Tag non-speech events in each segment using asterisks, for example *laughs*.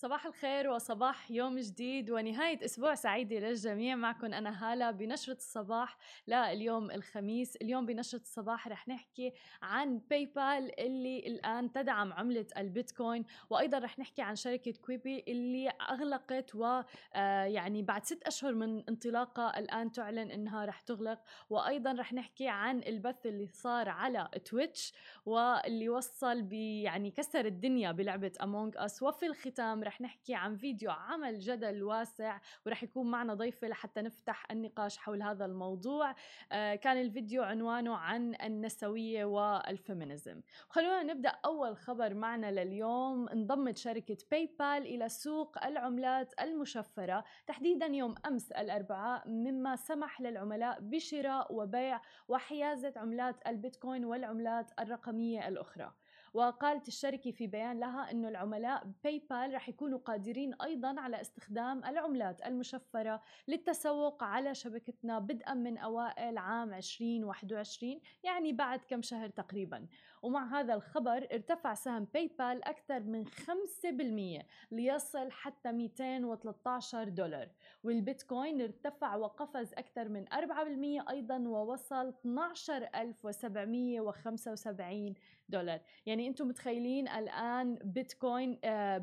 صباح الخير وصباح يوم جديد ونهاية أسبوع سعيدة للجميع. معكم أنا هالة بنشرة الصباح لليوم الخميس. اليوم بنشرة الصباح رح نحكي عن PayPal اللي الآن تدعم عملة البيتكوين وأيضا رح نحكي عن شركة Quibi اللي أغلقت و آه، يعني بعد ست أشهر من انطلاقها الآن تعلن أنها رح تغلق. وأيضا رح نحكي عن البث اللي صار على Twitch واللي وصل يعني كسر الدنيا بلعبة Among Us وفي الختام رح نحكي عن فيديو عمل جدل واسع ورح يكون معنا ضيفة لحتى نفتح النقاش حول هذا الموضوع. آه كان الفيديو عنوانه عن النسوية وال feminism. خلونا نبدأ أول خبر معنا لليوم. انضمت شركة PayPal إلى سوق العملات المشفرة. تحديدا يوم أمس الأربعاء مما سمح للعملاء بشراء وبيع وحيازة عملات البيتكوين والعملات الرقمية الأخرى. وقالت الشركة في بيان لها أن العملاء PayPal رح يكونوا قادرين أيضا على استخدام العملات المشفرة للتسوق على شبكتنا بدءا من أوائل عام 2021 يعني بعد كم شهر تقريبا. ومع هذا الخبر ارتفع سهم PayPal أكثر من 5% ليصل حتى 213 دولار. والبيتكوين ارتفع وقفز أكثر من 4% أيضا ووصل 12775 دولار. يعني أنتم متخيلين الآن بيتكوين آه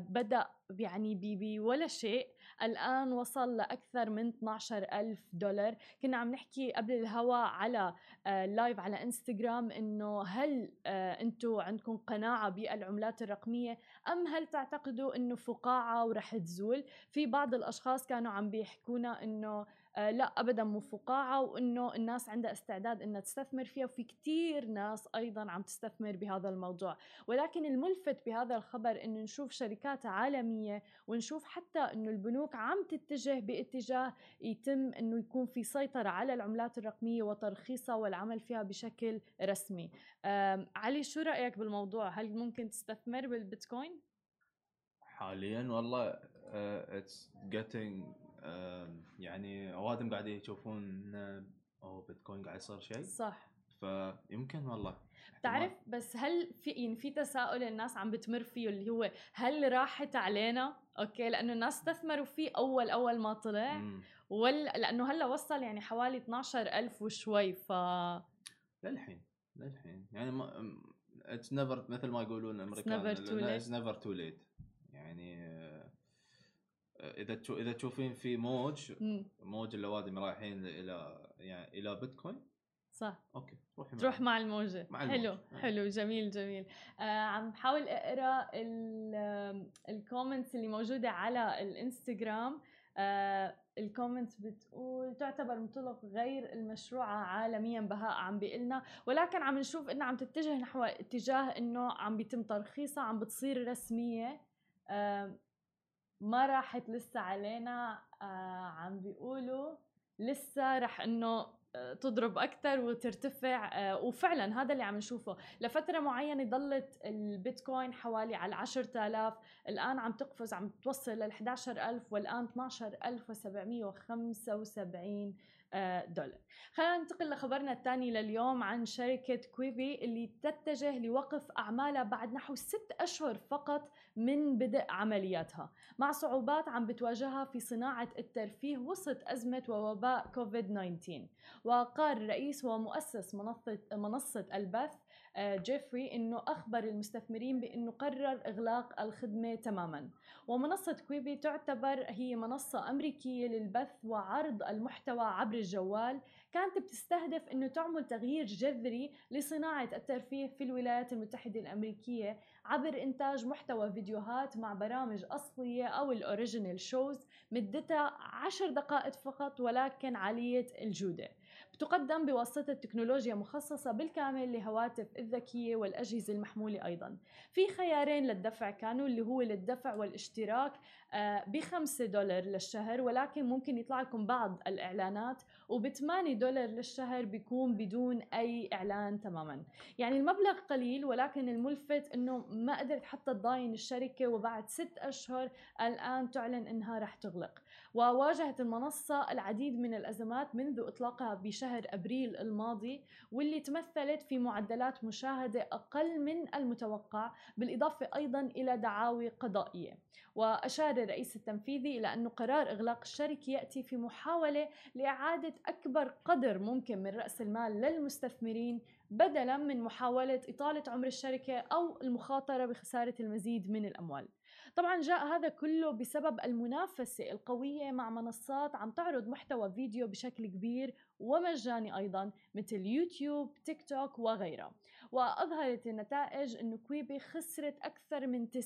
يعني بولا شيء. الآن وصل لأكثر من 12 ألف دولار. كنا عم نحكي قبل الهوا على آه لايف على انستغرام إنه هل آه أنتم عندكم قناعة بالعملات الرقمية أم هل تعتقدوا إنه فقاعة ورح تزول؟ في بعض الأشخاص كانوا عم بيحكونا إنه آه، لا ابدا مو فقاعة وإنه الناس عندها استعداد إنها تستثمر فيها وفي كثير ناس أيضا عم تستثمر بهذا الموضوع. ولكن الملفت بهذا الخبر إنه نشوف شركات عالمية ونشوف حتى إنه البنوك عم تتجه باتجاه يتم إنه يكون في سيطرة على العملات الرقمية وترخيصها والعمل فيها بشكل رسمي. علي شو رأيك بالموضوع؟ هل ممكن تستثمر بالبيتكوين؟ حاليا والله it's uh, getting يعني اوادم قاعدين يشوفون oh بيتكوين قاعد يصير شيء. صح. فيمكن والله. تعرف بس هل في يعني في تساؤل الناس عم بتمر فيه اللي هو هل راحت علينا؟ أوكي لأنه الناس استثمروا فيه أول أول ما طلع. ولا لأنه هلا وصل يعني حوالي 12000 وشوي ف للحين للحين. يعني ما it's never مثل ما يقولون الأمريكان it's never too late يعني إذا إذا تشوفين في موج موج الاوادم رايحين إلى يعني إلى بيتكوين صح. okay روحي تروح مع الموجة. مع الموجة. حلو آه. حلو جميل جميل. آه عم بحاول أقرأ ال comments اللي موجودة على الإنستغرام. آه ال comments بتقول تعتبر منطلق غير المشروعة عالميا بهاء عم بيقلنا ولكن عم نشوف انها عم تتجه نحو اتجاه إنه عم بيتم ترخيصها عم بتصير رسمية. آه ما راحت لسه علينا. آه عم بيقولوا لسه رح إنه تضرب أكثر وترتفع. آه وفعلا هذا اللي عم نشوفه. لفترة معينة ضلت البيتكوين حوالي على 10000 الآن عم تقفز عم توصل لل 11000 والآن 12775 آه، دولار. خلينا ننتقل لخبرنا الثاني لليوم عن شركة كويبي اللي تتجه لوقف أعمالها بعد نحو ست أشهر فقط من بدء عملياتها مع صعوبات عم بتواجهها في صناعة الترفيه وسط أزمة ووباء كوفيد 19 وقال رئيس ومؤسس منصة, منصة البث آه، جيفري إنه أخبر المستثمرين بإنه قرر إغلاق الخدمة تماما. ومنصة كويبي تعتبر هي منصة أمريكية للبث وعرض المحتوى عبر الجوال كانت بتستهدف إنه تعمل تغيير جذري لصناعة الترفيه في الولايات المتحدة الأمريكية عبر إنتاج محتوى فيديوهات مع برامج أصلية أو الأوريجينال شوز مدتها عشر دقائق فقط ولكن عالية الجودة. تقدم بواسطة تكنولوجيا مخصصة بالكامل لهواتف الذكية والأجهزة المحمولة أيضا. في خيارين للدفع كانوا اللي هو للدفع والاشتراك آه، بخمسة دولار للشهر ولكن ممكن يطلع لكم بعض الإعلانات وب 8 دولار للشهر بيكون بدون أي إعلان تماما. يعني المبلغ قليل ولكن الملفت أنه ما قدرت حتى تضاين الشركة وبعد ست أشهر الآن تعلن أنها رح تغلق. وواجهت المنصة العديد من الأزمات منذ إطلاقها بشهر شهر أبريل الماضي واللي تمثلت في معدلات مشاهدة أقل من المتوقع بالإضافة أيضا إلى دعاوي قضائية. وأشار الرئيس التنفيذي إلى أن قرار إغلاق الشركة يأتي في محاولة لإعادة أكبر قدر ممكن من رأس المال للمستثمرين بدلا من محاولة إطالة عمر الشركة أو المخاطرة بخسارة المزيد من الأموال. طبعا جاء هذا كله بسبب المنافسة القوية مع منصات عم تعرض محتوى فيديو بشكل كبير ومجاني أيضا مثل يوتيوب تيك توك وغيرها. وأظهرت النتائج أنه كويبي خسرت أكثر من 90%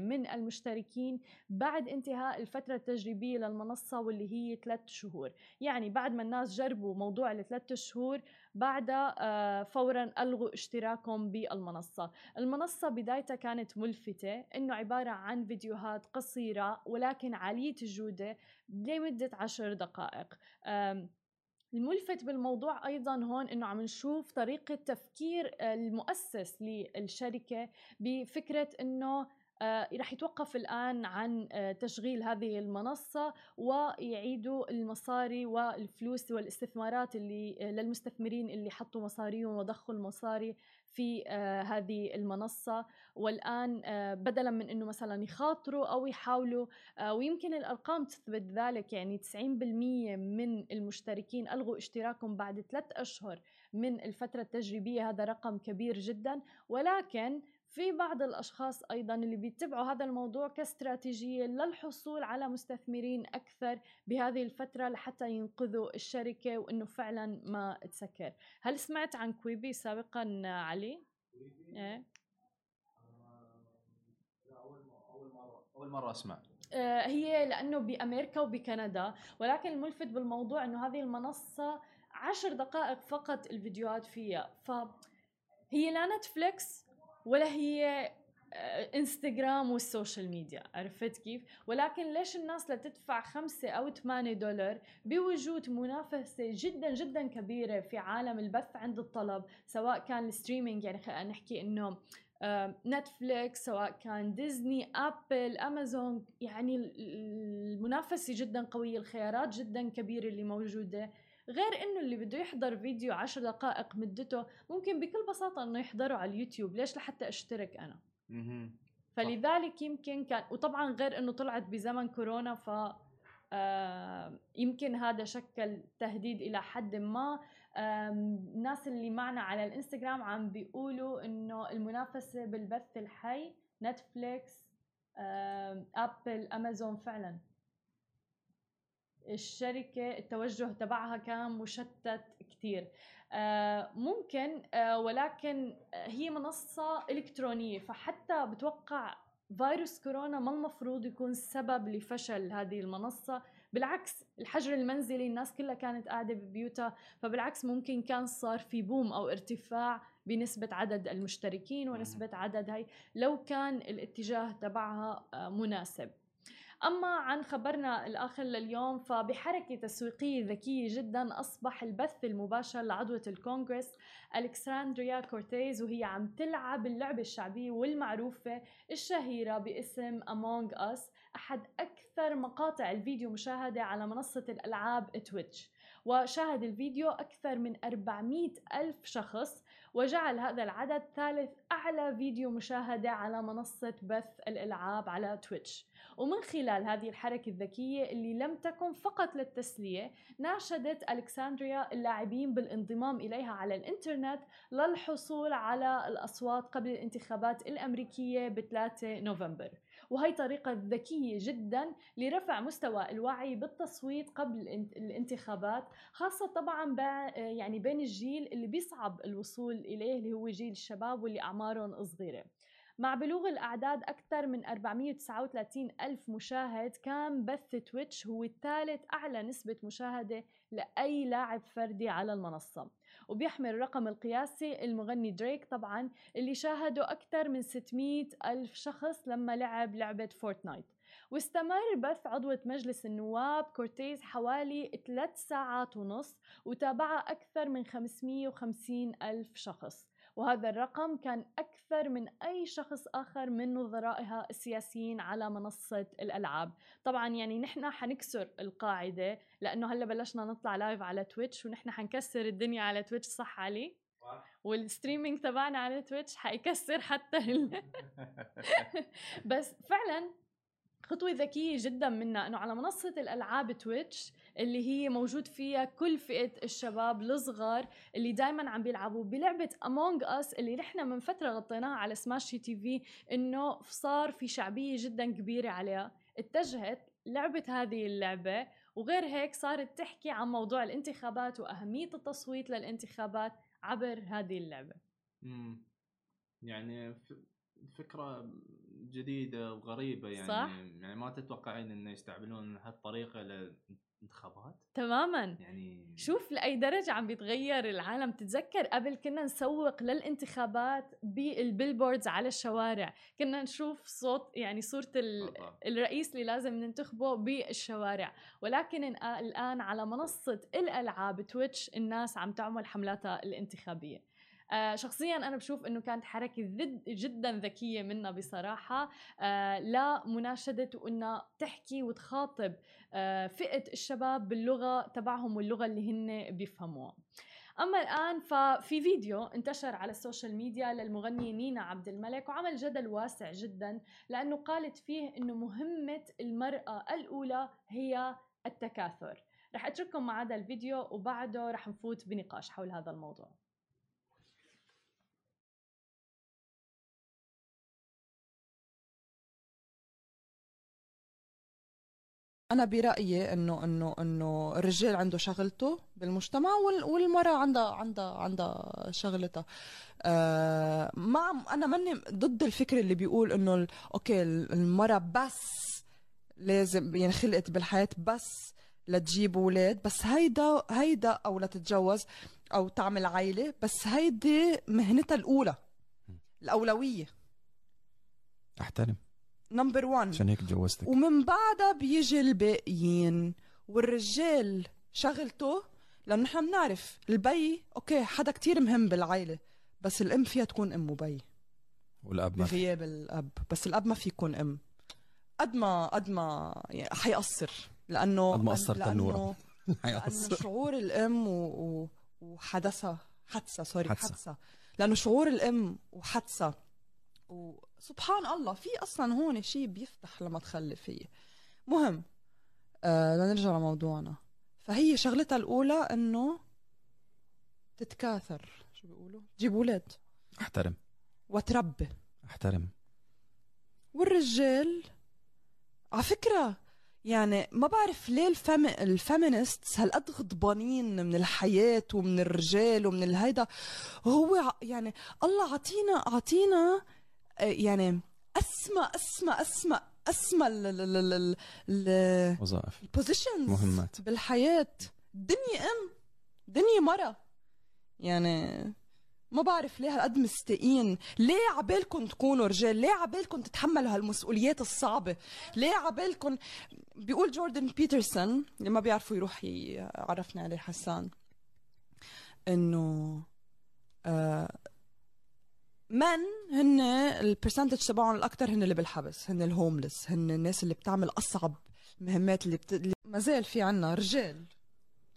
من المشتركين بعد انتهاء الفترة التجريبية للمنصة واللي هي 3 شهور. يعني بعد ما الناس جربوا موضوع الثلاث شهور بعدها آه، فورا ألغوا اشتراكهم بالمنصة. المنصة بدايتها كانت ملفتة إنه عبارة عن فيديوهات قصيرة ولكن عالية الجودة لمدة عشر دقائق. الملفت بالموضوع أيضا هون إنه عم نشوف طريقة تفكير المؤسس للشركة بفكرة إنه آه، رح يتوقف الآن عن آه، تشغيل هذه المنصة ويعيدوا المصاري والفلوس والاستثمارات اللي آه، للمستثمرين اللي حطوا مصاريهم وضخوا المصاري في هذه المنصة. والآن بدلا من أنه مثلا يخاطروا أو يحاولوا ويمكن الأرقام تثبت ذلك يعني 90% من المشتركين ألغوا اشتراكهم بعد ثلاث أشهر من الفترة التجريبية هذا رقم كبير جدا. ولكن في بعض الأشخاص أيضا اللي بيتبعوا هذا الموضوع كاستراتيجية للحصول على مستثمرين أكثر بهذه الفترة لحتى ينقذوا الشركة وإنه فعلا ما تسكر هل سمعت عن كويبي سابقا علي؟ إيه؟ أول مرة أسمع آه، هي لأنه بأمريكا وبكندا ولكن الملفت بالموضوع أنه هذه المنصة عشر دقائق فقط الفيديوهات فيها فهي لا نتفليكس ولا هي انستغرام والسوشيال ميديا عرفت كيف؟ ولكن ليش الناس لتدفع خمسة أو ثمانية دولار بوجود منافسة جدا جدا كبيرة في عالم البث عند الطلب سواء كان ال streaming يعني خلينا نحكي إنه نتفليكس آه، سواء كان ديزني ابل امازون يعني المنافسة جدا قوية الخيارات جدا كبيرة اللي موجودة. غير إنه اللي بده يحضر فيديو عشر دقائق مدته ممكن بكل بساطة إنه يحضره على اليوتيوب ليش لحتى أشترك أنا؟ فلذلك يمكن كان وطبعا غير إنه طلعت بزمن كورونا ف آه يمكن هذا شكل تهديد إلى حد ما. الناس اللي معنا على الإنستغرام عم بيقولوا إنه المنافسة بالبث الحي نتفليكس ابل امازون فعلا. الشركة التوجه تبعها كان مشتت كتير. آه، ممكن آه، ولكن هي منصة إلكترونية فحتى بتوقع فيروس كورونا ما المفروض يكون سبب لفشل هذه المنصة. بالعكس الحجر المنزلي الناس كلها كانت قاعدة ببيوتها فبالعكس ممكن كان صار في بوم أو ارتفاع بنسبة عدد المشتركين ونسبة عدد هاي. لو كان الاتجاه تبعها آه، مناسب. أما عن خبرنا الآخر لليوم فبحركة تسويقية ذكية جدا أصبح البث المباشر لعضوة الكونغرس ألكساندريا كورتيز وهي عم تلعب اللعبة الشعبية والمعروفة الشهيرة باسم Among Us أحد أكثر مقاطع الفيديو مشاهدة على منصة الألعاب تويتش وشاهد الفيديو أكثر من 400 ألف شخص وجعل هذا العدد ثالث أعلى فيديو مشاهدة على منصة بث الألعاب على تويتش ومن خلال هذه الحركة الذكية اللي لم تكن فقط للتسلية ناشدت ألكسندريا اللاعبين بالانضمام إليها على الإنترنت للحصول على الأصوات قبل الانتخابات الأمريكية ب 3 نوفمبر. وهي طريقة ذكية جدا لرفع مستوى الوعي بالتصويت قبل الانتخابات خاصة طبعا يعني بين الجيل اللي بيصعب الوصول إليه اللي هو جيل الشباب واللي أعمارهم صغيرة. مع بلوغ الأعداد أكثر من 439 ألف مشاهد كان بث تويتش هو الثالث أعلى نسبة مشاهدة لأي لاعب فردي على المنصة. وبيحمل الرقم القياسي المغني دريك طبعا اللي شاهده أكثر من 600 ألف شخص لما لعب لعبة فورتنايت. واستمر بث عضوة مجلس النواب كورتيز حوالي 3 ساعات ونص وتابعها أكثر من 550 ألف شخص. وهذا الرقم كان أكثر من أي شخص آخر من نظرائها السياسيين على منصة الألعاب طبعا يعني نحن حنكسر القاعدة لأنه هلأ بلشنا نطلع live على تويتش ونحن حنكسر الدنيا على تويتش صح علي؟ وال streaming تبعنا على تويتش حيكسر حتى ال... *laughs* بس فعلا خطوة ذكية جدا منا إنه على منصة الألعاب تويتش اللي هي موجود فيها كل فئة الشباب الصغار اللي دايما عم بيلعبوا بلعبة Among Us اللي نحن من فترة غطيناها على سماش تي في إنه صار في شعبية جدا كبيرة عليها. اتجهت لعبة هذه اللعبة وغير هيك صارت تحكي عن موضوع الانتخابات وأهمية التصويت للانتخابات عبر هذه اللعبة. امم يعني فكرة جديدة وغريبة يعني. صح؟ يعني ما تتوقعين إنه يستعملون هالطريقة للانتخابات تماما. يعني شوف لأي درجة عم بيتغير العالم. تتذكر قبل كنا نسوق للانتخابات بالبيلبوردز على الشوارع. كنا نشوف صوت يعني صورة الرئيس اللي لازم ننتخبه بالشوارع. ولكن الآن على منصة الألعاب تويتش الناس عم تعمل حملاتها الانتخابية. آه، شخصيا أنا بشوف إنه كانت حركة جدا ذكية منا بصراحة. آه، لمناشده وإنها تحكي وتخاطب آه، فئة الشباب باللغة تبعهم واللغة اللي هن بيفهموها. أما الآن ففي فيديو انتشر على السوشيال ميديا للمغنيه نينا عبد الملك وعمل جدل واسع جدا لأنه قالت فيه إنه مهمة المرأة الأولى هي التكاثر. رح أترككم مع هذا الفيديو وبعده رح نفوت بنقاش حول هذا الموضوع. أنا برأيي انه انه إنه الرجال عنده شغلته بالمجتمع والمرأة عندها عندها عندها شغلتها. آه ما أنا ماني ضد الفكر اللي بيقول إنه okay المرأة بس لازم يعني خلقت بالحياة بس لتجيب أولاد بس هيدا هيدا أو لتتجوز أو تعمل عائله بس هيدي مهنتها الأولى الأولوية. أحترم. number 1 عشان هيك تجوزتك. ومن بعدها بيجي الباقيين. والرجال شغلته لأنه نحن بنعرف البي okay حدا كتير مهم بالعائله بس الأم فيها تكون أم وبي. والأب ما بغياب الأب. بس الأب ما في يكون أم. قد ما قد ما يعني حيقصر لأنه قد ما قصرت النور حيقصر شعور الأم و... و... وحدثها حدثها sorry حدثها لأنه شعور الأم وحدثها وسبحان الله في أصلا هون شيء بيفتح لما تخلف هي مهم آه لنرجع لموضوعنا. فهي شغلتها الأولى إنه تتكاثر. شو بيقولوا؟ تجيب أولاد أحترم. وتربي. أحترم. والرجال على فكرة يعني ما بعرف ليه الفم... الفيمينست هالقد غضبانين من الحياة ومن الرجال ومن الهيدا. هو يعني الله عطينا عطينا يعني اسمى اسمى اسمى أسمى الوظائف البوزيشنز مهمات. بالحياة. الدنيا أم. دنيا مرة. يعني ما بعرف ليه هالقد مستقين ليه عبالكم تكونوا رجال؟ ليه عبالكم تتحملوا هالمسؤوليات الصعبة؟ ليه عبالكم بيقول جوردن بيترسون اللي ما بيعرفوا يروح يعرفنا عليه حسان إنه آه من هن ال percentage تبعهم الاكثر هن اللي بالحبس هن ال homeless هن الناس اللي بتعمل أصعب المهمات اللي, بت... اللي ما زال في عنا رجال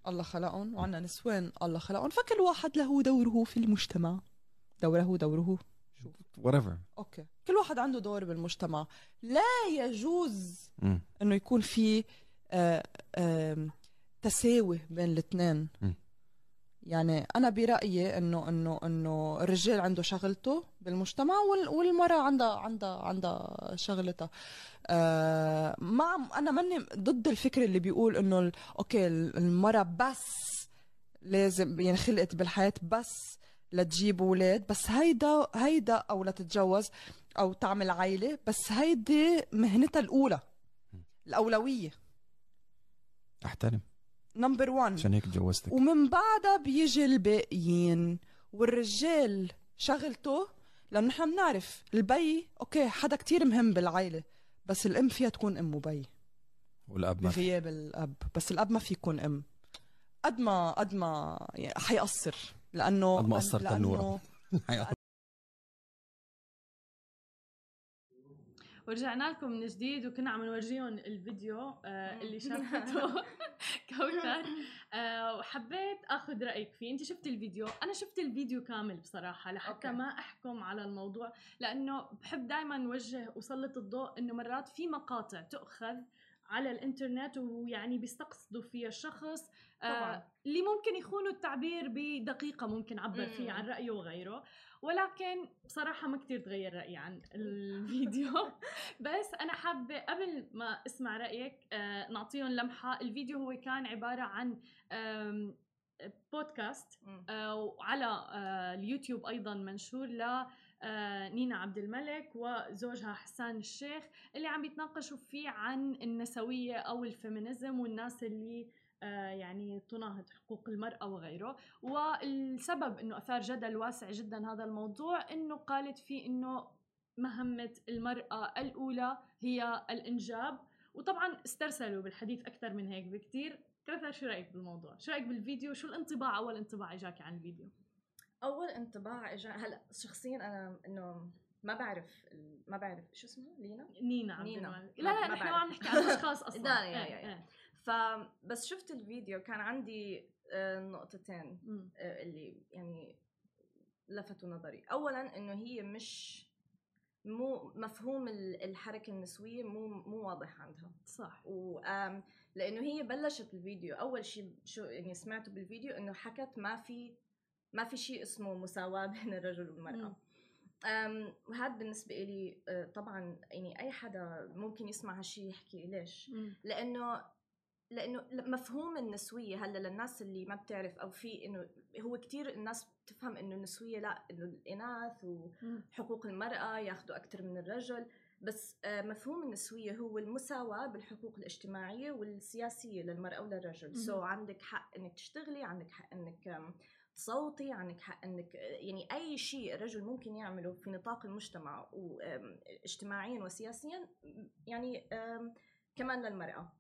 الله خلقهم وعنا نسوان الله خلقهم. فكل واحد له دوره في المجتمع. دوره دوره. شو whatever. okay. كل واحد عنده دور بالمجتمع. لا يجوز إنه يكون في آه آه تساوي بين الاثنين. يعني أنا برأيي انه انه إنه الرجال عنده شغلته بالمجتمع والمرأة عندها عندها عندها شغلتها. آه ما أنا ماني ضد الفكر اللي بيقول إنه أوكي المرأة بس لازم يعني خلقت بالحياة بس لتجيب أولاد بس هيدا هيدا أو لتتجوز أو تعمل عائله بس هيدي مهنتها الأولى الأولوية. أحترم. number 1 عشان هيك تجوزتك. ومن بعدها بيجي الباقيين. والرجال شغلته لأنه نحن بنعرف البي okay حدا كتير مهم بالعائله بس الأم فيها تكون أم وبي. والأب ما بغياب الاب بس الأب ما في يكون أم. قد ما قد ما يعني حيقصر لأنه قد ما قصرت النور *laughs* ورجعنا لكم من جديد وكنا عم نورجيهم الفيديو آه اللي شافته *laughs* كوثر. آه وحبيت آخذ رأيك فيه. أنت شفتي الفيديو؟ أنا شفت الفيديو كامل بصراحة لحتى أوكي. ما أحكم على الموضوع لأنه بحب دائما نوجه وسلط الضوء إنه مرات في مقاطع تؤخذ على الإنترنت ويعني بيستقصدوا فيها الشخص آه اللي ممكن يخونوا التعبير بدقيقة ممكن عبر فيه عن رأيه وغيره. ولكن بصراحة ما كتير تغير رأيي عن الفيديو. *laughs* بس أنا حابة قبل ما أسمع رأيك آه نعطيهم لمحة. الفيديو هو كان عبارة عن بودكاست آه وعلى آه اليوتيوب أيضا منشور ل نينا عبد الملك وزوجها حسان الشيخ اللي عم يتناقشوا فيه عن النسوية أو الفيمينيزم والناس اللي يعني تناهض حقوق المرأة وغيره والسبب أنه أثار جدل واسع جدا هذا الموضوع أنه قالت فيه أنه مهمة المرأة الأولى هي الإنجاب وطبعا استرسلوا بالحديث أكثر من هيك بكتير كثر شو رأيك بالموضوع؟ شو رأيك بالفيديو؟ شو الانطباع أول انطباع إجاكي عن الفيديو؟ أول انطباع إجا هلأ شخصيا أنا إنه ما بعرف ما بعرف شو اسمها لينا؟ نينا عبد نينا. لا لا نحن عم نحكي عن اشخاص *laughs* أصلا لا يا يا يا. فبس شفت الفيديو كان عندي آه، نقطتين آه، اللي يعني لفتوا نظري. اولا إنه هي مش مو مفهوم الحركة النسوية مو مو واضح عندها. صح. و لإنه هي بلشت الفيديو. أول شيء شو يعني سمعته بالفيديو إنه حكت ما في ما في شيء اسمه مساواة *laughs* بين الرجل والمرأة. وهذا بالنسبة لي آه، طبعا يعني أي حدا ممكن يسمع هالشيء يحكي ليش؟ لأنه لأنه مفهوم النسوية هلأ للناس اللي ما بتعرف أو في إنه هو كتير الناس بتفهم إنه النسوية لأ إنه الإناث وحقوق المرأة ياخذوا أكثر من الرجل. بس آه، مفهوم النسوية هو المساواة بالحقوق الاجتماعية والسياسية للمرأة وللرجل. سو so عندك حق إنك تشتغلي عندك حق إنك تصوتي عندك حق إنك يعني أي شيء الرجل ممكن يعمله في نطاق المجتمع واجتماعيا وسياسيا يعني كمان للمرأة.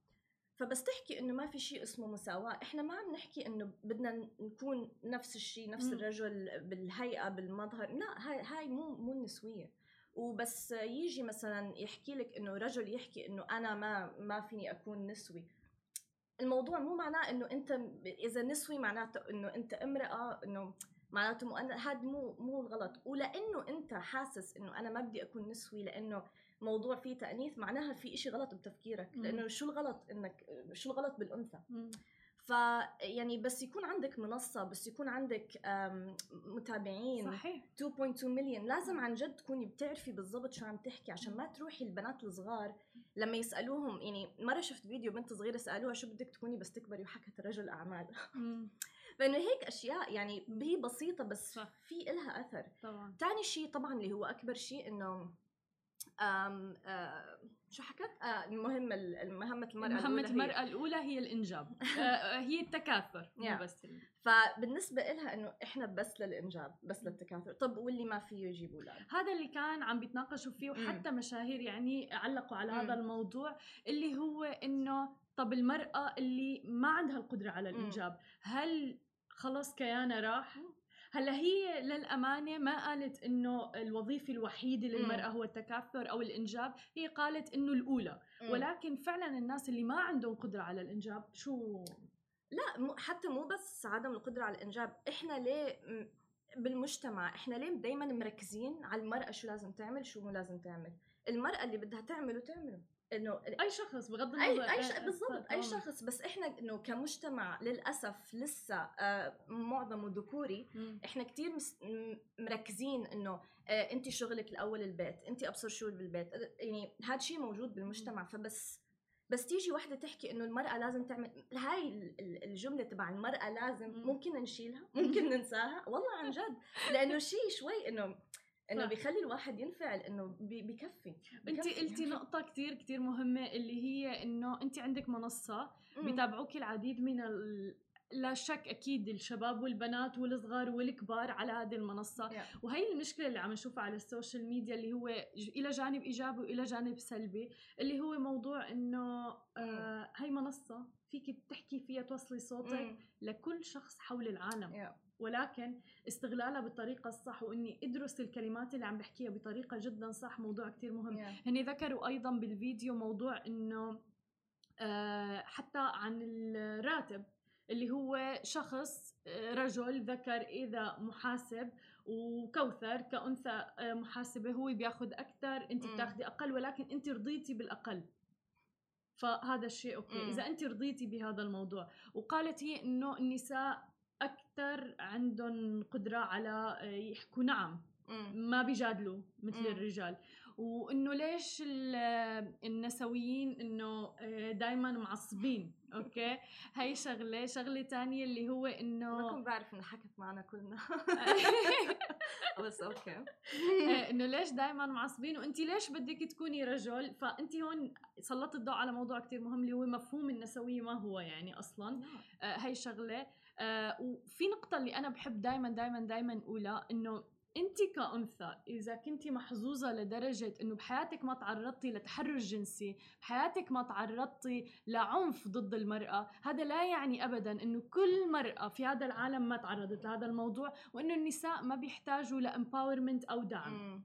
فبس تحكي إنه ما في شيء اسمه مساواة. إحنا ما عم نحكي إنه بدنا نكون نفس الشيء نفس الرجل بالهيئة بالمظهر. لا هاي هاي مو مو النسوية. وبس يجي مثلا يحكي لك إنه رجل يحكي إنه أنا ما ما فيني أكون نسوي. الموضوع مو معناه إنه أنت إذا نسوي معناته إنه أنت امرأة إنه معناته مو هذا مو مو الغلط. ولأنه أنت حاسس إنه أنا ما بدي أكون نسوي لأنه موضوع فيه تأنيث معناها في إشي غلط بتفكيرك لأنه شو الغلط إنك شو الغلط بالأنثى؟ فيعني بس يكون عندك منصة بس يكون عندك متابعين. صحيح. 2.2 مليون لازم عن جد تكوني بتعرفي بالضبط شو عم تحكي عشان ما تروحي البنات الصغار لما يسألوهم يعني مرة شفت فيديو بنت صغيرة سألوها شو بدك تكوني بس تكبري وحكت رجل أعمال. *laughs* فإنه هيك أشياء يعني هي بسيطة بس صح. في إلها أثر. طبعا. ثاني شيء طبعا اللي هو أكبر شيء إنه أم آه شو حكت؟ آه مهمة مهمة المرأة مهمة المرأة. الأولى هي الإنجاب *laughs* آه هي التكاثر مو بس فبالنسبة لها إنه إحنا بس للإنجاب بس للتكاثر طب واللي ما فيه يجيب أولاد هذا اللي كان عم بيتناقشوا فيه وحتى م. مشاهير يعني علقوا على م. هذا الموضوع اللي هو إنه طب المرأة اللي ما عندها القدرة على الإنجاب هل خلص كيانها راح هلا هي للأمانة ما قالت إنه الوظيفة الوحيدة للمرأة هو التكاثر أو الإنجاب هي قالت إنه الأولى. ولكن فعلا الناس اللي ما عندهم قدرة على الإنجاب شو؟ لا حتى مو بس عدم القدرة على الإنجاب إحنا ليه بالمجتمع إحنا ليه دائما مركزين على المرأة شو لازم تعمل شو مو لازم تعمل؟ المرأة اللي بدها تعمله تعمله إنه أي شخص بغض النظر أي اي ش... بالضبط أي شخص. بس إحنا إنه كمجتمع للأسف لسه آه معظمه ذكوري إحنا كثير مس... مركزين إنه آه انت شغلك الأول البيت انت أبصر شو بالبيت. يعني هذا شيء موجود بالمجتمع. فبس بس تيجي وحدة تحكي إنه المرأة لازم تعمل هاي الجملة تبع المرأة لازم ممكن نشيلها ممكن *laughs* ننساها. والله عن جد. لأنه شيء شوي إنه إنه بيخلي الواحد ينفعل انه بكفي انت قلتي نقطة كتير كتير مهمة اللي هي إنه انت عندك منصة بيتابعوك العديد من ال... لا شك أكيد الشباب والبنات والصغار والكبار على هذه المنصة yeah. وهي المشكلة اللي عم نشوفها على السوشيال ميديا اللي هو إلى جانب إيجابي وإلى جانب سلبي اللي هو موضوع إنه آه هي منصة فيك تحكي فيها توصلي صوتك mm. لكل شخص حول العالم yeah. ولكن استغلالها بالطريقة الصح وإني أدرس الكلمات اللي عم بحكيها بطريقة جدا صح موضوع كتير مهم. Yeah. هني ذكروا أيضا بالفيديو موضوع إنه آه حتى عن الراتب اللي هو شخص آه، رجل ذكر إذا محاسب وكوثر كأنثى آه، محاسبة هو بياخذ أكثر أنت بتاخذي أقل ولكن أنت رضيتي بالأقل. فهذا الشيء okay. مم. إذا أنت رضيتي بهذا الموضوع. وقالت هي إنه النساء أكثر عندهم قدرة على آه، يحكوا نعم. ما بيجادلوا مثل. الرجال. وإنه ليش النسويين إنه آه، دائما معصبين *laughs* okay؟ هاي شغلة شغلة تانية اللي هو إنه ما كنت بعرف إنه حكت معنا كلنا. *laughs* بس okay. آه، إنه ليش دائما معصبين؟ وانت ليش بدك تكوني رجل؟ فانت هون سلطت الضوء على موضوع كتير مهم اللي هو مفهوم النسوية ما هو يعني أصلا. نعم. هاي شغلة. وفي نقطة اللي أنا بحب دائما دائما دائما أقولها إنه أنت كأنثى إذا كنتي محظوظة لدرجة إنه بحياتك ما تعرضتي لتحرش جنسي بحياتك ما تعرضتي لعنف ضد المرأة هذا لا يعني ابدا إنه كل مرأة في هذا العالم ما تعرضت لهذا الموضوع وإنه النساء ما بيحتاجوا ل empowerment أو دعم.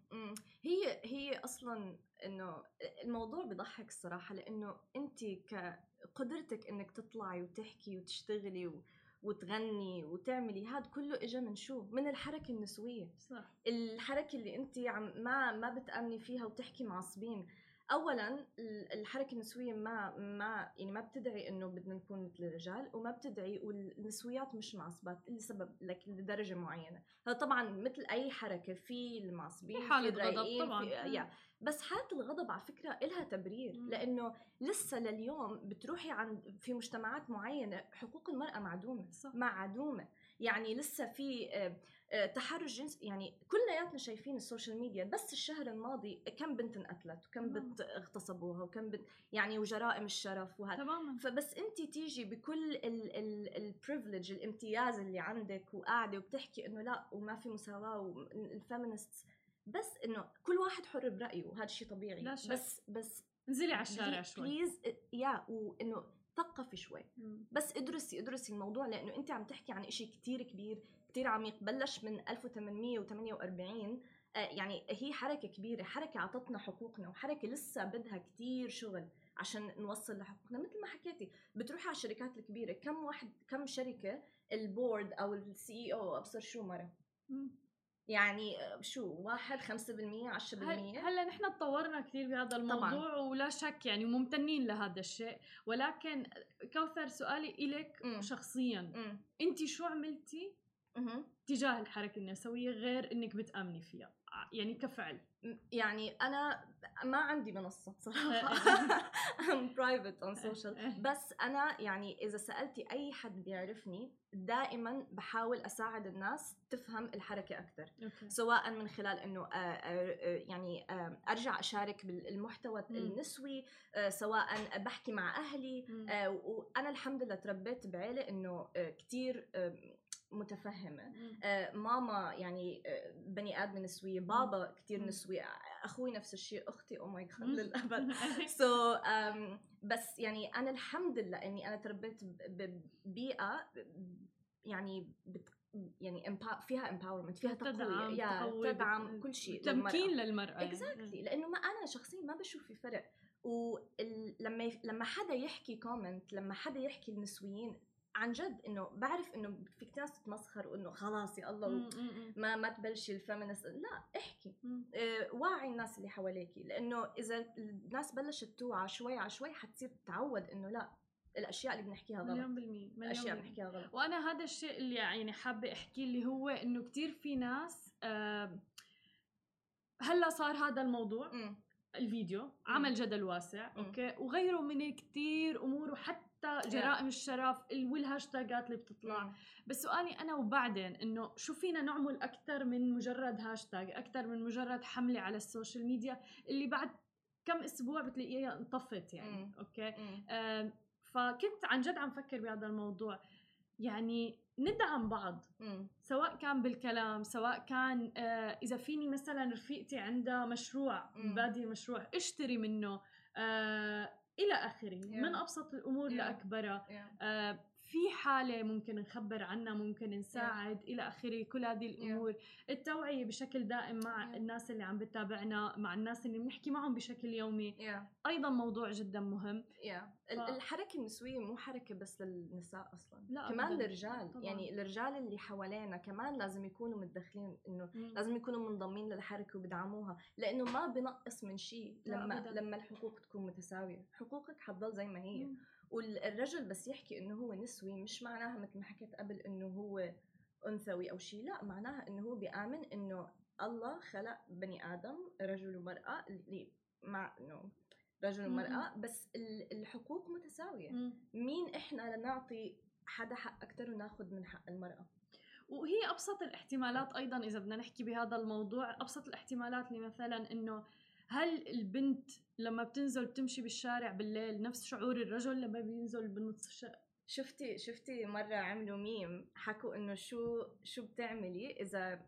هي هي أصلا إنه الموضوع بضحك الصراحه لإنه أنت كقدرتك إنك تطلعي وتحكي وتشتغلي و وتغني وتعملي هذا كله اجى من شو؟ من الحركة النسوية. صح. الحركة اللي انت عم ما ما بتأمني فيها وتحكي معصبين اولا الحركة النسوية ما ما يعني ما بتدعي إنه بدنا نكون مثل الرجال وما بتدعي والنسويات مش معصبات لسبب لك لدرجة معينة هذا طبعا مثل أي حركة في المعصبين في حالة غضب طبعا في يا بس حالة الغضب على فكرة إلها تبرير مم. لأنه لسه لليوم بتروحي عند في مجتمعات معينة حقوق المرأة معدومة صح. معدومة يعني لسه في آه، آه، تحرش جنسي يعني كلياتنا شايفين السوشيال ميديا بس الشهر الماضي كم بنت انقتلت وكم بنت اغتصبوها وكم بنت يعني وجرائم الشرف وهذا. تماما. فبس انت تيجي بكل ال privilege الامتياز اللي عندك وقاعدة وبتحكي إنه لا وما في مساواة وال feminist بس إنه كل واحد حر برأيه هذا الشيء طبيعي. لا شك. بس بس انزلي على الشارع شوي. please يا وإنه ثقفي شوي. مم. بس ادرسي ادرسي الموضوع لأنه أنت عم تحكي عن شيء كتير كبير. كتير عميق. بلش من 1848 آه يعني هي حركة كبيرة حركة عطتنا حقوقنا وحركة لسه بدها كتير شغل عشان نوصل لحقوقنا. مثل ما حكيتي بتروحي على الشركات الكبيرة. كم واحد كم شركة؟ ال board أو ال CEO أبصر شو مرة؟ يعني شو؟ واحد خمسة بالمية عشرة بالمية. هلأ نحن تطورنا كثير بهذا الموضوع طبعاً. ولا شك يعني ممتنين لهذا الشيء. ولكن كوثر سؤالي إلك م. شخصيا. انت شو عملتي تجاه الحركة النسوية غير إنك بتأمني فيها. يعني كفعل. يعني أنا ما عندي منصة صراحة. *laughs* I'm private on social. بس أنا يعني إذا سألتي أي حد بيعرفني دائما بحاول أساعد الناس تفهم الحركة أكثر سواء من خلال إنه آه، آه، آه، يعني أرجع أشارك بالمحتوى النسوي سواء بحكي مع أهلي. وأنا الحمد لله تربيت بعيلة إنه كثير متفهمة. آه ماما يعني آه بني آدم نسوية بابا كثير نسوي أخوي نفس الشيء أختي oh my God للأبد. so *laughs* so, um, بس يعني أنا الحمد لله إني أنا تربيت ببيئة يعني بت يعني فيها empowerment فيها تقوية. يا تدعم كل شيء تمكين للمرأة exactly exactly. لأنه ما أنا شخصيا ما بشوف في فرق. ولما لما حدا يحكي comment لما حدا يحكي النسويين عن جد إنه بعرف إنه في ناس تتمسخر وإنه خلاص يا الله ما ما تبلشي ال feminist. لا احكي. آه وعي الناس اللي حواليكي لإنه إذا الناس بلشت توعى شوي على شوي حتصير تتعود إنه لا الأشياء اللي بنحكيها غلط. مليون بالمية مليون الأشياء اللي بنحكيها غلط. وأنا هذا الشيء اللي يعني حابة أحكيه اللي هو إنه كثير في ناس آه هلأ صار هذا الموضوع. م. الفيديو. عمل جدل واسع م. أوكي؟ وغيره من كثير أمور وحتى حتى جرائم الشرف والهاشتاجات اللي بتطلع. بس سؤالي أنا وبعدين إنه شو فينا نعمل أكثر من مجرد هاشتاج أكثر من مجرد حملة على السوشيال ميديا اللي بعد كم أسبوع بتلاقيها انطفت يعني مم. أوكي؟ آه فكنت عن جد عم فكر بهذا الموضوع. يعني ندعم بعض مم. سواء كان بالكلام سواء كان آه إذا فيني مثلا رفيقتي عندها مشروع بادي مشروع اشتري منه آه إلى آخره yeah. من أبسط الأمور yeah. لاكبرها yeah. آه في حالة ممكن نخبر عنها ممكن نساعد yeah. إلى آخره كل هذه الأمور yeah. التوعية بشكل دائم مع yeah. الناس اللي عم بتتابعنا مع الناس اللي بنحكي معهم بشكل يومي yeah. أيضا موضوع جدا مهم yeah. الحركة النسوية مو حركة بس للنساء أصلا لا كمان للرجال طبعا. يعني الرجال اللي حوالينا كمان لازم يكونوا متدخلين إنه لازم يكونوا منضمين للحركة وبدعموها لأنه ما بنقص من شيء لما أبداً. لما الحقوق تكون متساوية حقوقك حتضل زي ما هي مم. والرجل بس يحكي إنه هو نسوي مش معناها مثل ما حكيت قبل إنه هو أنثوي أو شيء لا معناها إنه هو بيآمن إنه الله خلق بني آدم رجل ومرأة مع إنه رجل ومرأة بس الحقوق متساوية. مين إحنا لنعطي حدا حق أكثر وناخذ من حق المرأة؟ وهي أبسط الاحتمالات أيضا إذا بدنا نحكي بهذا الموضوع أبسط الاحتمالات اللي مثلا إنه هل البنت لما بتنزل تمشي بالشارع بالليل نفس شعور الرجل لما بينزل بنص الشارع شفتي شفتي مرة عملوا ميم حكوا إنه شو شو بتعملي إذا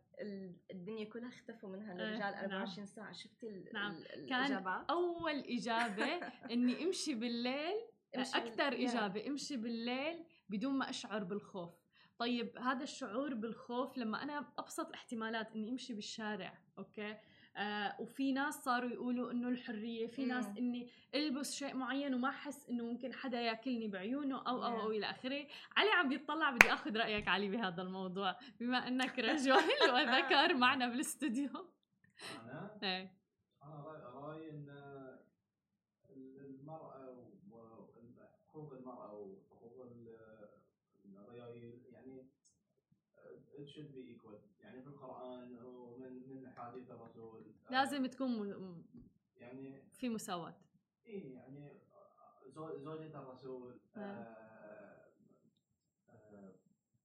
الدنيا كلها اختفوا منها الرجال 24 نعم. ساعة شفتي نعم. الإجابات؟ كان أول إجابة *laughs* إني أمشي بالليل أكثر إجابة أمشي بالليل بدون ما أشعر بالخوف طيب هذا الشعور بالخوف لما أنا أبسط الاحتمالات إني أمشي بالشارع أوكي آه وفي ناس صاروا يقولوا إنه الحرية في ناس إني ألبس شيء معين وما أحس إنه ممكن حدا يأكلني بعيونه أو أو أو إلى آخره. علي عم بيطلع بدي أخذ رأيك علي بهذا الموضوع بما إنك *laughs* رجل *laughs* وذكر معنا بالاستوديو أنا؟ *laughs* إيه. أنا رأيي إن المرأة وحقوق المرأة وحقوق الرجال يعني it should be equal. يعني في من الرسول لازم تكون م... يعني في مساواة. إيه يعني زوجة الرسول نعم. آه آه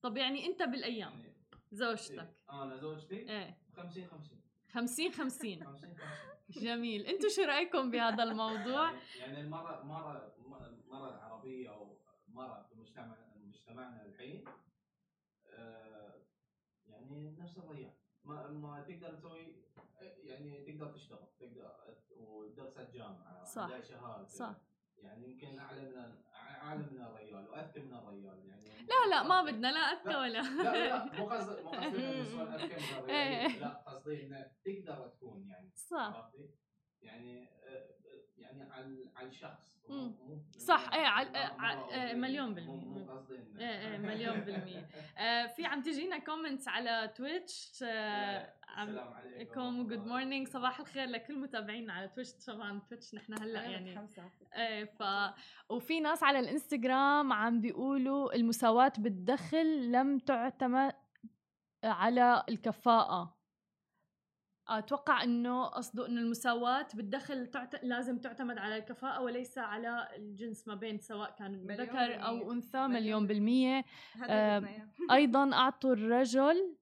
طب يعني أنت بالأيام يعني زوجتك؟ إيه؟ أنا زوجتي؟ إيه. 50 50 50 50 جميل. أنتم شو رأيكم بهذا الموضوع؟ يعني, يعني المرأة مرة مرة العربيه أو مرة في مجتمع مجتمعنا الحين آه يعني نفس الريال ما ما تقدر تسوي يعني تقدر تشتغل تقدر ودرست جامعة صح شهادة. صح. يعني يمكن أعلى من أعلى من الريال وأذكى من الريال يعني لا لا ما بدنا لا أذكى ولا. لا لا مو قصدي مو قصدي إنه *laughs* أذكى من الريال لا قصدي إنه تقدر تكون يعني صح. يعني آه، يعني على على الشخص. صح إيه على مليون بالمية. إيه إيه مليون بالمية. *laughs* آه، في عم تجينا comments على تويتش آه، السلام عليكم. good morning صباح الخير لكل متابعينا على تويتش طبعا تويتش نحن هلأ يعني إيه ف وفي ناس على الإنستغرام عم بيقولوا المساواة بالدخل لم تعتمد على الكفاءة. أتوقع إنه قصده إنه المساواة بالدخل تعت... لازم تعتمد على الكفاءة وليس على الجنس ما بين سواء كان ذكر أو أنثى مليون, مليون بالمية. آه *laughs* أيضا أعطوا الرجل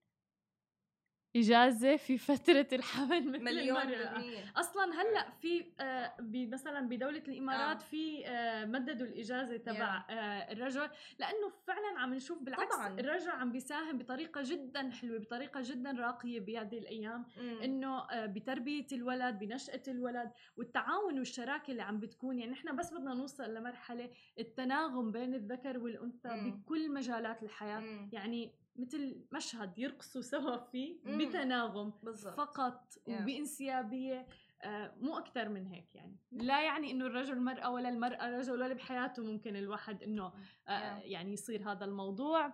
إجازة في فترة الحمل مثل مليون المرأة أصلا هلأ في آه مثلا بدولة الإمارات آه. في آه مددوا الإجازة تبع آه الرجل لأنه فعلا عم نشوف بالعكس طبعا. الرجل عم بيساهم بطريقة جدا حلوة بطريقة جدا راقية بهذه الأيام إنه آه بتربية الولد بنشأة الولد والتعاون والشراكة اللي عم بتكون يعني نحن بس بدنا نوصل لمرحلة التناغم بين الذكر والأنثى مم. بكل مجالات الحياة مم. يعني مثل مشهد يرقصوا سوا فيه بتناغم بالزبط. فقط yeah. وبإنسيابية آه مو أكثر من هيك يعني لا يعني إنه الرجل مرأة ولا المرأة رجل ولا بحياته ممكن الواحد إنه آه yeah. يعني يصير هذا الموضوع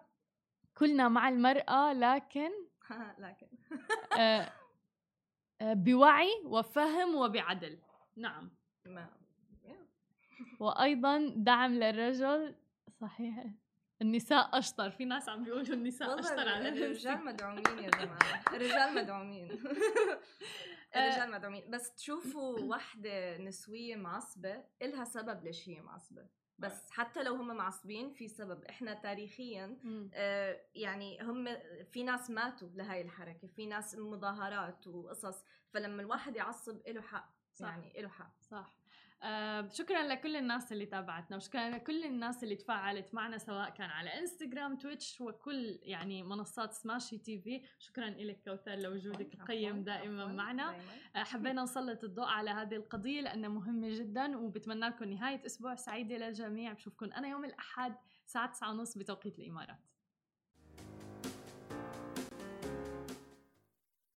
كلنا مع المرأة لكن *laughs* لكن *laughs* آه بوعي وفهم وبعدل نعم. *laughs* وأيضا دعم للرجل صحيح النساء أشطر. في ناس عم بيقولوا النساء أشطر على الرجال مدعومين يا جماعة. الرجال مدعومين. *laughs* الرجال مدعومين. بس تشوفوا وحدة نسوية معصبة إلها سبب ليش هي معصبة. بس حتى لو هم معصبين في سبب. إحنا تاريخيا آه يعني هم في ناس ماتوا لهي الحركة. في ناس مظاهرات وقصص. فلما الواحد يعصب له حق صح. يعني له حق. صح. آه شكرا لكل الناس اللي تابعتنا وشكرا لكل الناس اللي تفاعلت معنا سواء كان على إنستغرام تويتش وكل يعني منصات سماشي TV. شكرا لك كوثر لوجودك القيم دائما معنا. آه حبينا نسلط الضوء على هذه القضية لأنها مهمة جدا وبتمنى لكم نهاية أسبوع سعيدة للجميع بشوفكم أنا يوم الأحد الساعة 9:30 بتوقيت الإمارات.